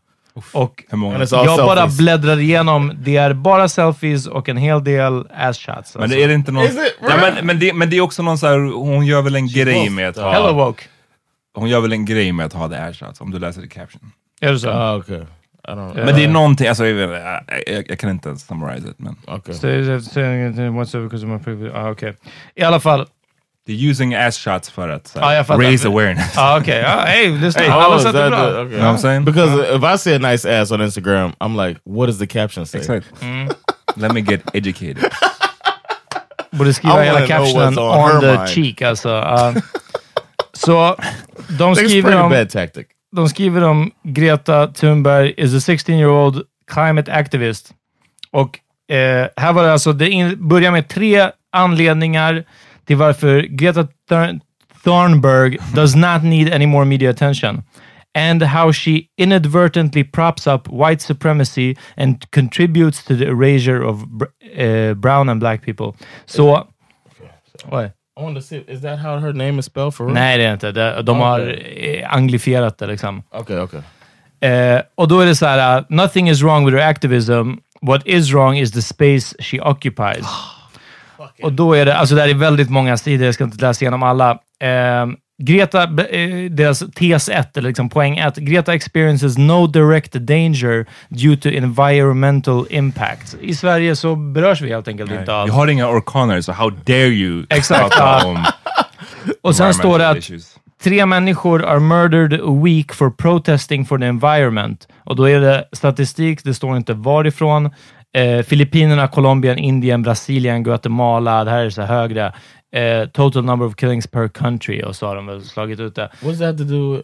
Och Hur många? And it's all jag bara selfies. bläddrar igenom. Det är bara selfies och en hel del ass shots. Men det är det inte någon... Ja, men, men, det, men det är också någon så här, hon gör väl en grej both. med att Hello ha... woke. Hon gör väl en grej med att ha the airshots, om du läser i caption. Är det så? Oh, okay. Men det är någonting, alltså jag, jag, jag, jag kan inte ens summarize it, men... Okay. Because of my previous... Ah, okej. I alla fall. Det är using ass shots för att här, Ja, jag fattar. raise awareness. Ah, okej. Ah, hey, lyssna. Hey, Alla oh, sätter that bra. okay. You know what I'm saying? Because if I see a nice ass on Instagram, I'm like, what does the caption say? Exakt. Let me get educated. [LAUGHS] borde skriva hela captionen on on the mind. cheek. Alltså, ja. så de skriver, pretty om, bad tactic. de skriver om Greta Thunberg is a 16 year old climate activist. Och eh, här var det alltså, det in, börjar med tre anledningar till varför Greta Thunberg does not need any more media attention. And how she inadvertently props up white supremacy and contributes to the erasure of eh, brown and black people. So, What? I want to see, is that how her name is spelled for real? Nej, det är inte. De, de har eh, anglifierat det liksom. Okay, okay. Eh, och då är det så här, uh, nothing is wrong with her activism. What is wrong is the space she occupies. Och då är det, alltså det är väldigt många sidor, jag ska inte läsa igenom alla. Eh, Greta, deras tes 1, eller liksom poäng 1. Greta experiences no direct danger due to environmental impact. I Sverige så berörs vi helt enkelt inte av... Vi har inga orkaner, så how dare you [LAUGHS] Exakt, om [LAUGHS] Och sen står det att issues. tre människor are murdered a week for protesting for the environment. Och då är det statistik, det står inte varifrån. Eh, Filippinerna, Colombia, Indien, Brasilien, Guatemala. Det här är så högre. Eh, total number of killings per country och så har de väl slagit ut det. What does that to do.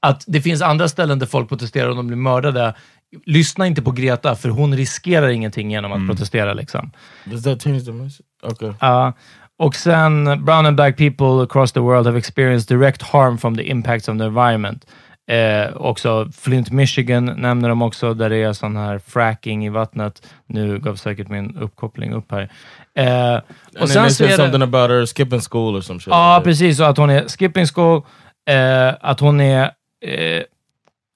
Att det finns andra ställen där folk protesterar och de blir mördade. Lyssna inte på Greta, för hon riskerar ingenting genom att protestera. Liksom. Does that change the message? Okay. Ja. och sen, brown and black people across the world have experienced direct harm from the impacts of the environment. Eh, också Flint, Michigan nämner de också, där det är sån här fracking i vattnet. Nu gav säkert min uppkoppling upp här. Eh, och sen så är something det... about her skipping school or some shit. Ja, that. precis. Och att hon är skipping school, eh, att hon är... Eh,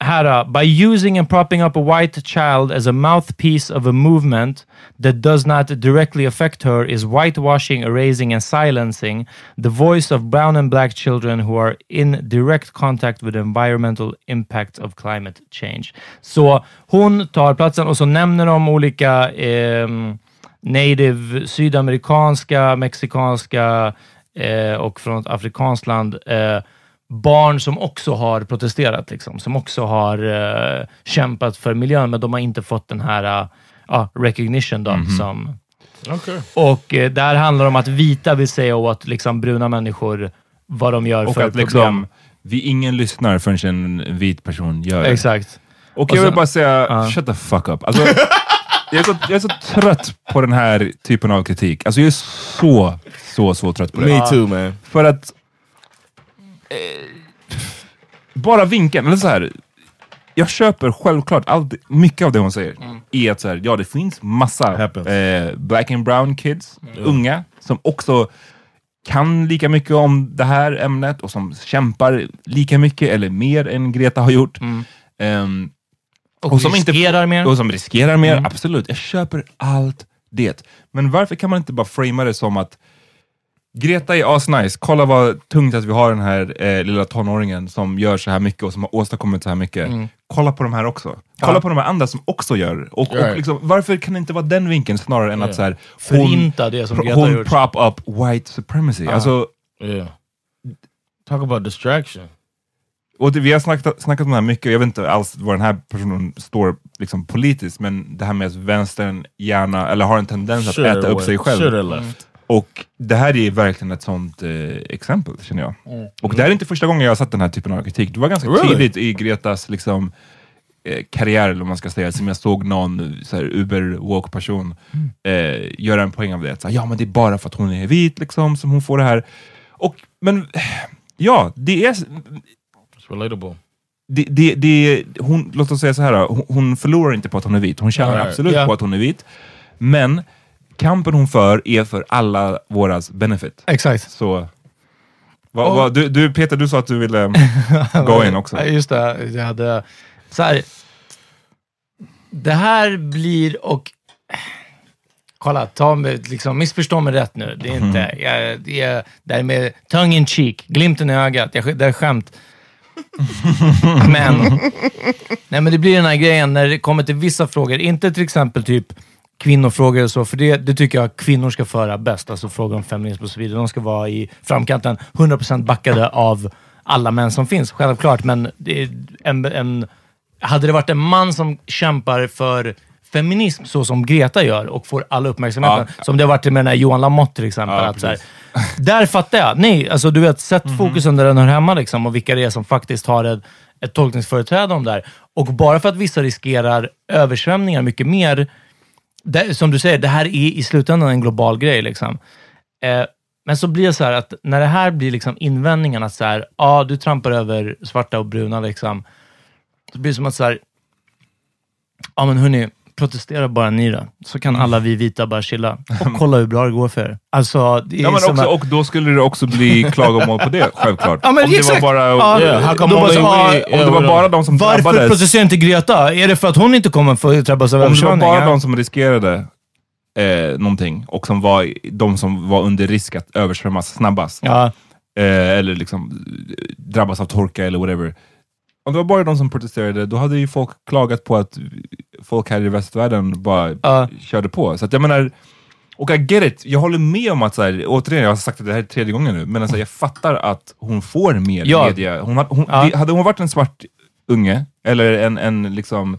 här då. By using and propping up a white child as a mouthpiece of a movement that does not directly affect her is whitewashing, erasing and silencing the voice of brown and black children who are in direct contact with the environmental impact of climate change. Så hon tar platsen och så nämner de olika eh, native sydamerikanska, mexikanska eh, och från ett afrikanskt land eh, barn som också har protesterat, liksom, som också har eh, kämpat för miljön, men de har inte fått den här uh, recognition. Då, som, Okay. och eh, där handlar det om att vita vill säga åt liksom, bruna människor vad de gör Och för att problem. liksom, vi ingen lyssnar förrän en vit person gör det. Exakt. Och Och jag vill sen- bara säga, Ja. shut the fuck up. Alltså, jag, är så, jag är så trött på den här typen av kritik. Alltså jag är så, så, så trött på det. Me too, man. För att... Eh, bara vinkeln, eller så här. Jag köper självklart allt, mycket av det hon säger. I att så här, ja, det finns massa eh, black and brown kids, unga, som också kan lika mycket om det här ämnet och som kämpar lika mycket eller mer än Greta har gjort. Ehm, Och, och som inte- riskerar mer. och som riskerar mer, Mm. absolut. Jag köper allt det. Men varför kan man inte bara framea det som att Greta är asnice, kolla vad tungt att vi har den här eh, lilla tonåringen som gör så här mycket och som har åstadkommit så här mycket. Kolla på de här också. Kolla Ja. på de här andra som också gör. Och, och liksom, varför kan det inte vara den vinkeln snarare än Yeah. att så här, Förinta det som Greta hon gjort. prop up white supremacy. Ja. Alltså, Yeah. Talk about distraction. Och det, vi har snackat, snackat om det här mycket, jag vet inte alls var den här personen står liksom politiskt, men det här med att vänstern gärna, eller har en tendens att Shoulda äta upp sig själv. shoulda left. Och det här är verkligen ett sånt eh, exempel, känner jag. Och det här är inte första gången jag har sett den här typen av kritik. Det var ganska Really? tidigt i Gretas liksom, eh, karriär, eller vad man ska säga, som jag såg någon så här, uber-woke person eh, göra en poäng av det. Så här, ja, men det är bara för att hon är vit liksom, som hon får det här. Och, men ja, det är It's relatable. det, det, det, hon, låt oss säga så här, hon, hon förlorar inte på att hon är vit. Hon tjänar Right. absolut Ja. på att hon är vit. Men kampen hon för är för alla våras benefit. Exakt. Så, Och- vad, du, du, Peter, du sa att du ville [LAUGHS] gå in också. Just det, jag hade... Så här, det här blir och... Kolla, ta mig, liksom, missförstå mig rätt nu. Det är inte... Mm. Jag, det, är, det är med tongue in cheek, glimten i ögat. Jag, det är skämt. [LAUGHS] men, nej, men det blir den här grejen när det kommer till vissa frågor. Inte till exempel typ kvinnofrågor och så, för det, det tycker jag kvinnor ska föra bäst. Alltså frågor om feminism och så vidare. De ska vara i framkanten, 100% backade av alla män som finns, självklart. Men det en, en, hade det varit en man som kämpar för feminism så som Greta gör och får all uppmärksamheten. Ja. Som det har varit med den här Johan Lamotte till exempel. Ja, att så här, [LAUGHS] där fattar jag. Nej, alltså du vet, sätt Mhm. fokusen där den hör hemma liksom, och vilka det är som faktiskt har ett, ett tolkningsföreträde om det här. Och bara för att vissa riskerar översvämningar mycket mer, det, som du säger, det här är i slutändan en global grej. Liksom. Eh, men så blir det så här att när det här blir liksom invändningen att så här, ah, du trampar över svarta och bruna, liksom, så blir det som att så här, ja men hörni, protestera bara ni då, så kan alla vi vita bara chilla och kolla hur bra det går för er. Alltså, det är Ja, men också, att- och då skulle det också bli klagomål på det, självklart. [LAUGHS] Ja, men om det exakt. var bara, Ja, Yeah, då bara så, om det var bara de som Varför drabbades, protesterar inte Greta? Är det för att hon inte kommer få drabbas av om det var översvämningar? bara de som riskerade eh, någonting och som var de som var under risk att översvämmas snabbast, Ja, eh, eller liksom drabbas av torka eller whatever. Om det var bara de som protesterade, då hade ju folk klagat på att folk här i västvärlden bara Ja. körde på. Så att jag menar, och I get it, jag håller med om att, så här, återigen, jag har sagt det här tredje gången nu, men alltså, jag fattar att hon får mer Ja. media. Hon, hon, Ja. det- hade hon varit en svart unge, eller en, en liksom,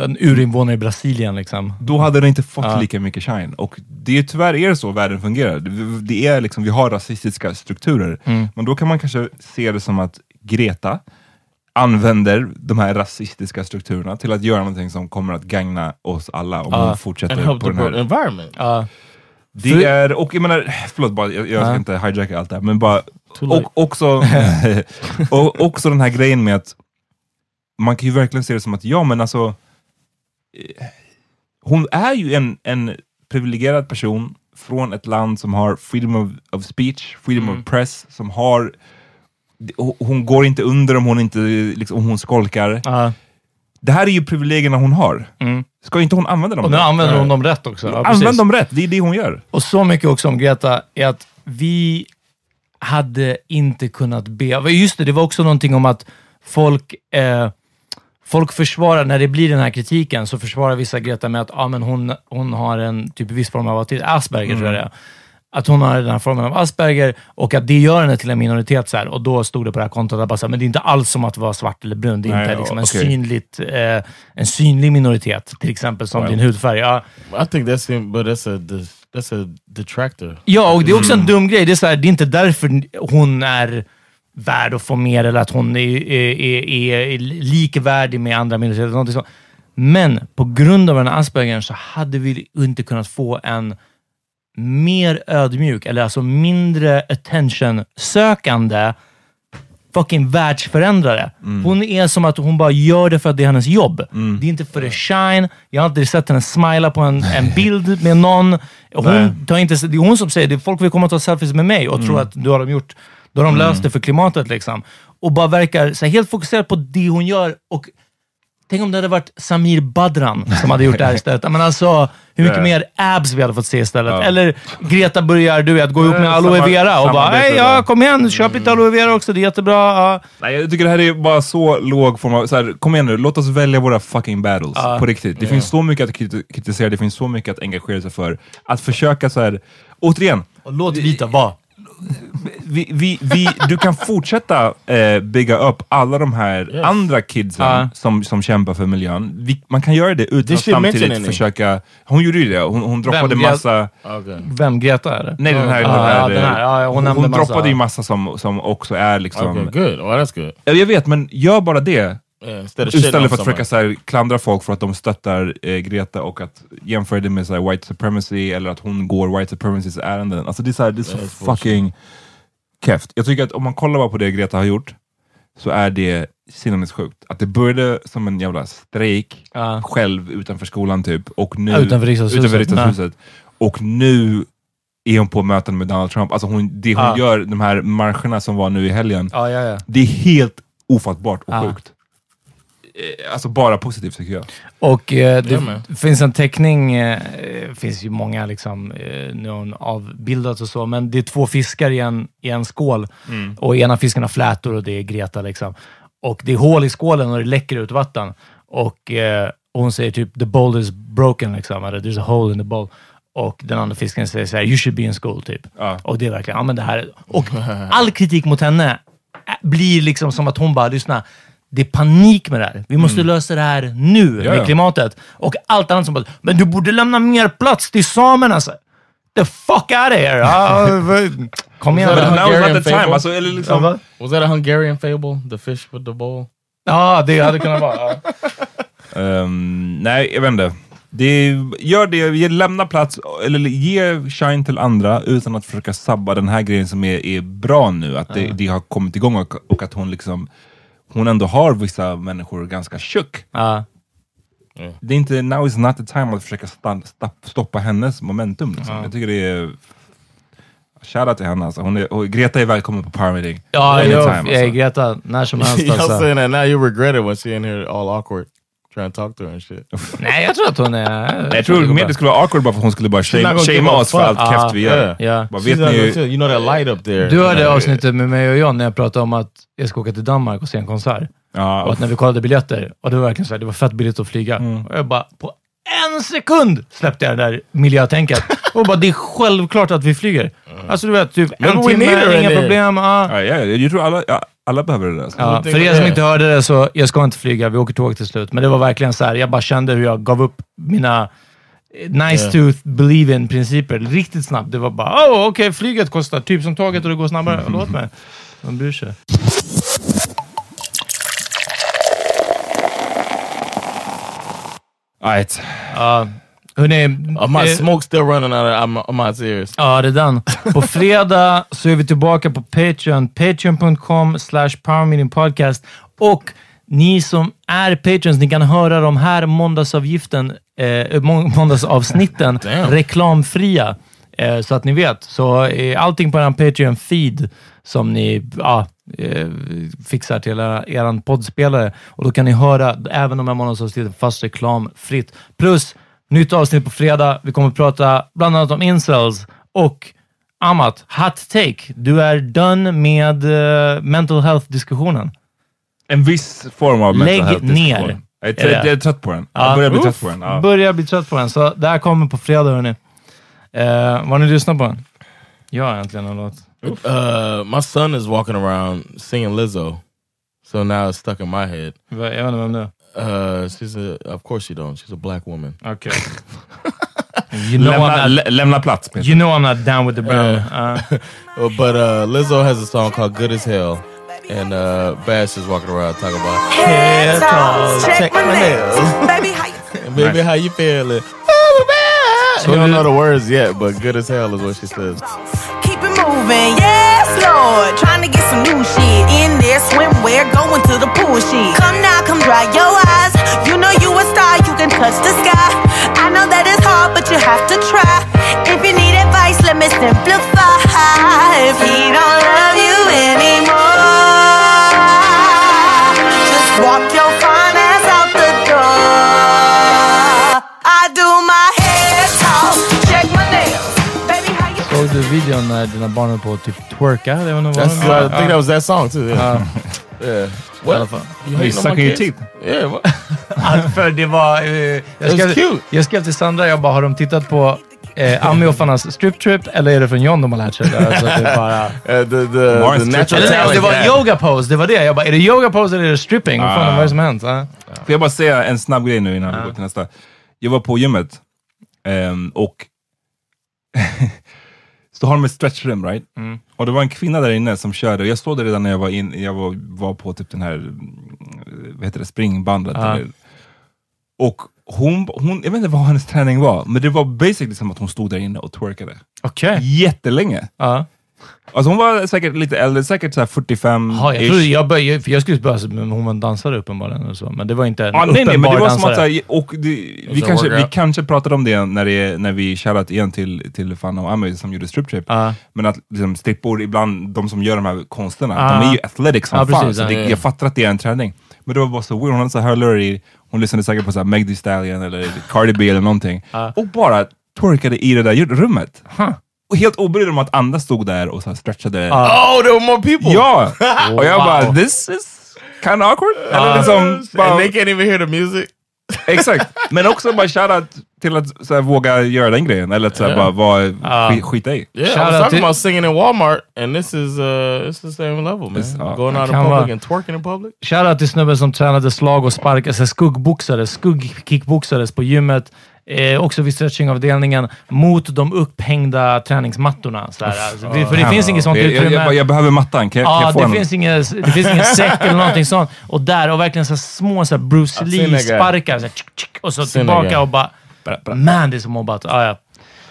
en urinvånare i Brasilien liksom. då hade den inte fått Ja. lika mycket shine. Och det är tyvärr är det så världen fungerar. Det, det är liksom, vi har rasistiska strukturer, Mm. men då kan man kanske se det som att Greta använder de här rasistiska strukturerna till att göra någonting som kommer att gagna oss alla om Ja. hon fortsätter And help på the den här environment. Ja. Det är, och jag menar, förlåt, bara, jag, jag ska Ja. inte hijacka allt det här, men bara, Too late. och, också, [LAUGHS] och också den här grejen med att man kan ju verkligen se det som att, ja men alltså, eh, hon är ju en, en privilegierad person från ett land som har freedom of, of speech, freedom Mm. of press, som har hon- går inte under om hon inte liksom, om hon skolkar. Ja. Det här är ju privilegierna hon har. Mm. Ska inte hon använda dem? Och nu då? använder hon dem rätt också. Ja. Använd dem rätt, det är det hon gör. Och så mycket också om Greta, är att vi hade inte kunnat be... Just det, det var också någonting om att folk, eh, folk försvarar, när det blir den här kritiken, så försvarar vissa Greta med att ah, men hon, hon har en typ viss form av autism, Asperger tror jag det är. Att hon har den här formen av Asperger och att det gör henne till en minoritet. Så här. Och då stod det på det här kontot att bara, så här, men det är inte alls som att vara svart eller brun. Det är Nej, inte liksom en, okej. synligt, eh, en synlig minoritet, till exempel som Wow. din hudfärg. Ja, I think that's him, but that's a that's a detractor. Ja, och det är också en dum grej. Det är, så här, det är inte därför hon är värd att få mer eller att hon är, är, är, är likvärdig med andra minoriteter. någonting sånt. Men på grund av den här Aspergern så hade vi inte kunnat få en mer ödmjuk, eller alltså mindre attention-sökande fucking världsförändrare. Hon är som att hon bara gör det för att det är hennes jobb. Det är inte för the shine. Jag har aldrig sett henne smila på en, en bild med någon. Hon tar inte, det är hon som säger det. Folk vill komma och ta selfies med mig och tror att då har de gjort då har de löst det för klimatet. liksom. Och bara verkar så här, helt fokuserad på det hon gör. Och Tänk om det hade varit Samir Badran som hade gjort det här istället. Men alltså, hur mycket mer abs vi hade fått se istället. Ja. Eller Greta börjar du vet, gå ihop med Ja, aloe samma- vera och bara Hej, där." ja, kom igen, köp lite aloe vera också, det är jättebra. Ja. Nej, jag tycker det här är bara så låg form av, så här, kom igen nu, låt oss välja våra fucking battles. Ja. På riktigt. Det finns så mycket att kriti- kritisera, det finns så mycket att engagera sig för. Att försöka så här, återigen, Och låt vita vara. Vi, vi, vi, du kan fortsätta eh, bygga upp alla de här Yes. andra kidsen Ja. som, som kämpar för miljön. Vi, man kan göra det utan att samtidigt försöka... Hon gjorde ju det, hon, hon droppade Vem? Massa... Okay. Vem? Greta eller? Nej, den här... Ja, den här, ja, den här. Ja, hon hon massa. droppade ju massa som, som också är liksom... Okay, good. Oh, that's good. Ja, Jag vet, men gör bara det. Shitting Istället för att försöka så här, klandra folk för att de stöttar eh, Greta och att jämföra det med så här, white supremacy eller att hon går white supremacys ärenden. Alltså det är så, här, det är så bullshit. fucking keft. Jag tycker att om man kollar bara på det Greta har gjort så är det sinnessjukt. Att det började som en jävla strejk Ja. själv utanför skolan typ. Och nu, Ja, utanför riksdagshuset. utanför riksdagshuset. Och nu är hon på möten med Donald Trump. Alltså hon, det hon Ja. gör, de här marscherna som var nu i helgen, Ja, ja, det är helt ofattbart och sjukt. Eh, Alltså bara positivt tycker jag. Och eh, det Ja, men. finns en teckning, eh, det finns ju många liksom, eh, nu har hon och så, men det är två fiskar i en, i en skål. Och ena fisken har flätor och det är Greta. Liksom. Och det är hål i skålen och det läcker ut vatten. Och, eh, hon säger typ “the bowl is broken”, liksom, eller “there's a hole in the bowl”. Och den andra fisken säger så här, “you should be in school”. Typ. Ja. Och det är verkligen, ja men det här... Och all kritik mot henne äh, blir liksom som att hon bara, lyssna, det är panik med det här. Vi måste lösa det här nu Mm. Ja, med klimatet. Och allt annat som bara, men du borde lämna mer plats till samerna. Så. The fuck out of here! [LAUGHS] Kom igen. Was that a Hungarian the time. fable? Alltså, eller liksom? Was that a Hungarian fable? The fish with the bowl? Ja, det hade kunnat vara. [LAUGHS] Ehm, nej, jag vet inte. Det, gör det, lämna plats, eller ge shine till andra utan att försöka sabba den här grejen som är, är bra nu. Att det, det har kommit igång och, och att hon liksom hon ändå har vissa människor ganska tjock. Ja. Det är inte, now is not the time att försöka stoppa hennes momentum. Liksom. Jag tycker det är... Shoutout till henne alltså. Hon är, och Greta är välkommen på Power Meeting. Ja, Anytime, jag, alltså. jag Greta, när som [LAUGHS] helst Y'all alltså. saying that now you regret it when she in here all awkward trying to talk to her and shit. [LAUGHS] Nej, jag tror att hon är... Jag tror mer det skulle vara awkward bara för att hon skulle bara shamea a oss för allt Ah, keft vi gör. Bara, vet ni, you know that light up there. Du hörde know, avsnittet med mig och John när jag pratade om att jag ska åka till Danmark och se en konsert. Och att när vi kollade biljetter, och det var verkligen så här, det var fett billigt att flyga. Mm. Och jag bara, på en sekund släppte jag det där miljötänket. [LAUGHS] och bara, det är självklart att vi flyger. Alltså du vet, typ en timme, in inga problem. Ja. ja, ja, jag tror alla, alla behöver det där. Ja, för er som inte hörde det så, jag ska inte flyga, vi åker tåg till slut. Men det var verkligen så här, jag bara kände hur jag gav upp mina eh, nice to believe in-principer riktigt snabbt. Det var bara, oh, okej, flyget kostar typ som tåget och det går snabbare. Låt mig. De bryr sig. Right. Ja, hörni, Oh, my eh, smoke's still running out of my, my ears. Ja, det är den. På fredag så är vi tillbaka på Patreon. Patreon.com slash powermeetingpodcast. Och ni som är Patreons, ni kan höra de här måndagsavgiften, eh, må- måndagsavsnitten [LAUGHS] reklamfria. Eh, så att ni vet. Så eh, allting på er Patreon-feed som ni ja, eh, fixar till era, eran poddspelare. Och då kan ni höra även de här måndagsavsnitten fast reklamfritt. Plus nytt avsnitt på fredag. Vi kommer att prata bland annat om incels och Amat, hot take. Du är done med eh, mental health-diskussionen. En viss form av mental Lägg health ner. diskussion. Jag är, trött, jag är trött på den. Ja. Jag börjar bli Uff. trött på den. Ja. Börjar bli trött på den, så det här kommer på fredag hörni. Eh, vad har ni lyssnat på? den? Ja, äntligen en låt. Uh, my son is walking around singing Lizzo, so now it's stuck in my head. Jag vet inte vem det är. Uh, she's a, of course she don't. She's a black woman. Okay. [LAUGHS] you, know Lämna, I'm not, lä, lämna plats. You know I'm not down with the brown. Uh, Uh, [LAUGHS] but uh, Lizzo has a song called "Good as Hell," and uh, Bash is walking around talking about, head toss, check my nails, [LAUGHS] Baby, how you baby, how you feeling? She don't know the words yet, but "Good as Hell" is what she says. keep it moving? Yes, Lord. Trying to get some new shit in there. Swimwear, going to the pool shit. Come now, come dry your eyes. You know you a star, you can touch the sky. I know that it's hard, but you have to try. If you need advice, let me simplify. If he don't love you anymore, du videon när dina barn höll på att typ twerka? Jag vet inte vad That's, de uh, I think that was that song too. Yeah, yeah. I alla fall. You sucking your teeth. Yeah. What? [LAUGHS] För det var... Eh, jag, skrev, cute. jag skrev till Sandra, jag bara, har de tittat på eh, Ami-offarnas strip trip eller är det från John de har lärt sig? det? Alltså, det är bara, Uh, [LAUGHS] the the, the natural talent. det var guy. yoga pose, det var det. Jag bara, är det yoga pose eller är det stripping? Vad fan Ah. vad är det som har hänt? Ja. Får jag bara säga en snabb grej nu innan vi går till nästa. Jag var på gymmet ehm, och [LAUGHS] så har de ett stretchrum, right? Och det var en kvinna där inne som körde, jag såg det redan när jag var, in, jag var, var på typ den här, mm, vad heter det, springbandet. Eller, och hon, hon, jag vet inte vad hennes träning var, men det var basically som att hon stod där inne och twerkade. Okej. Jättelänge. Ja. Alltså hon var säkert lite äldre, säkert så här 45 Ja, jag, trodde, jag, började, för jag skulle börja men hon var dansare uppenbarligen. Och så, men det var inte en Ja, nej, nej, men uppenbar det var som dansare. att, så här, och det, vi, kanske, vi kanske pratade om det när, det, när vi shoutout igen till, till Fanna och Ami som gjorde strip trip. Ja. Men att liksom, strippor, ibland de som gör de här konsterna, Ja. de är ju athletic som Ja, fan. precis, så det, ja. jag fattar att det är en träning. Men det var bara så weird, hon hade så hörlurar i, hon lyssnade säkert på så här Meg Thee Stallion eller Cardi B eller någonting. Och bara twerkade i det där rummet. Huh. Och helt obrydd om att andra stod där och så här stretchade. Ja. Oh, there were more people. Ja! och jag Wow. bara, this is kind of awkward. Eller liksom, and bara, they can't even hear the music. Exakt, men också bara shoutout till att så här, våga göra den grejen. Eller att så här, Yeah. bara vara, Ja. skit, skita i. Yeah, I Shout was out talking about singing in Walmart, and this is uh, it's the same level, man. Uh, Going out in public vara. and twerking in public. Shoutout till snubben som tränade slag och spark, alltså skuggboxades, skuggkickboxades på gymmet. Eh, också vid stretchingavdelningen mot de upphängda träningsmattorna. Så här, alltså, för det finns inget sånt jag, jag, utrymme. jag, jag behöver mattan, kan jag, kan Ja, jag få det en? finns, inget, det finns ingen säck eller någonting sånt. Och där, och verkligen så små så Bruce. Lee-sparkar. Och så tillbaka och bara... Man, det är så mobbat. Ah,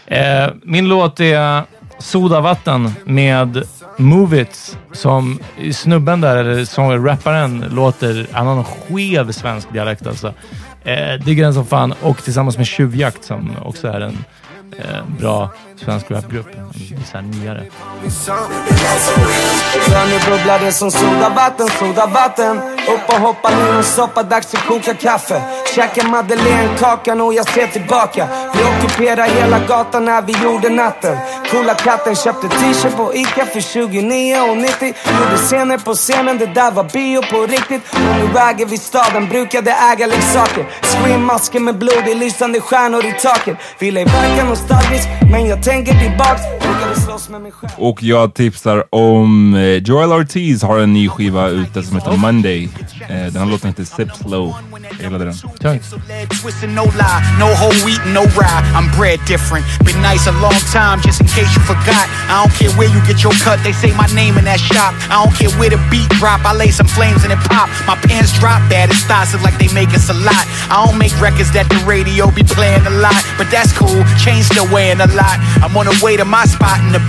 ja. eh, min låt är Sodavatten med Move It, som snubben där, eller som rapparen, låter... Han har någon skev svensk dialekt alltså. Eh, är den som fan och tillsammans med Tjuvjakt som också är en eh, bra. Svensk rapgrupp. En så här nyare. För nu bubblar det som sodavatten, sodavatten. Upp och hoppa ner och soppa, dags att koka kaffe. Käka madeleinekakan och jag ser tillbaka. Vi ockuperade hela gatan när vi gjorde natten. Coola katten köpte t-shirt på Ica för 29,90 Gjorde scener på scenen, det där var bio på riktigt. Och nu äger vi staden, brukade äga leksaker. Scream-masker med blod i lysande stjärnor i taket. Ville verka nostalgisk, men jag tänker tillbaks Och jag tipsar om eh, Joel Ortiz har en ny skiva ute som heter Monday. Eh, den här låten heter Sip Slow. Jag gillade den. Tungt.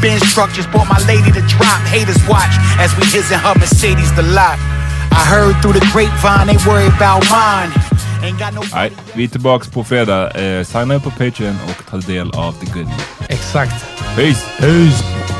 Benz truck, just bought my lady to drop. Haters watch as we his and her Mercedes the lot. I heard through the grapevine they worry about mine. Nej, vi är tillbaka på fredag. Eh, signa upp på Patreon och ta del av The Good News. Exakt. Peace! Peace!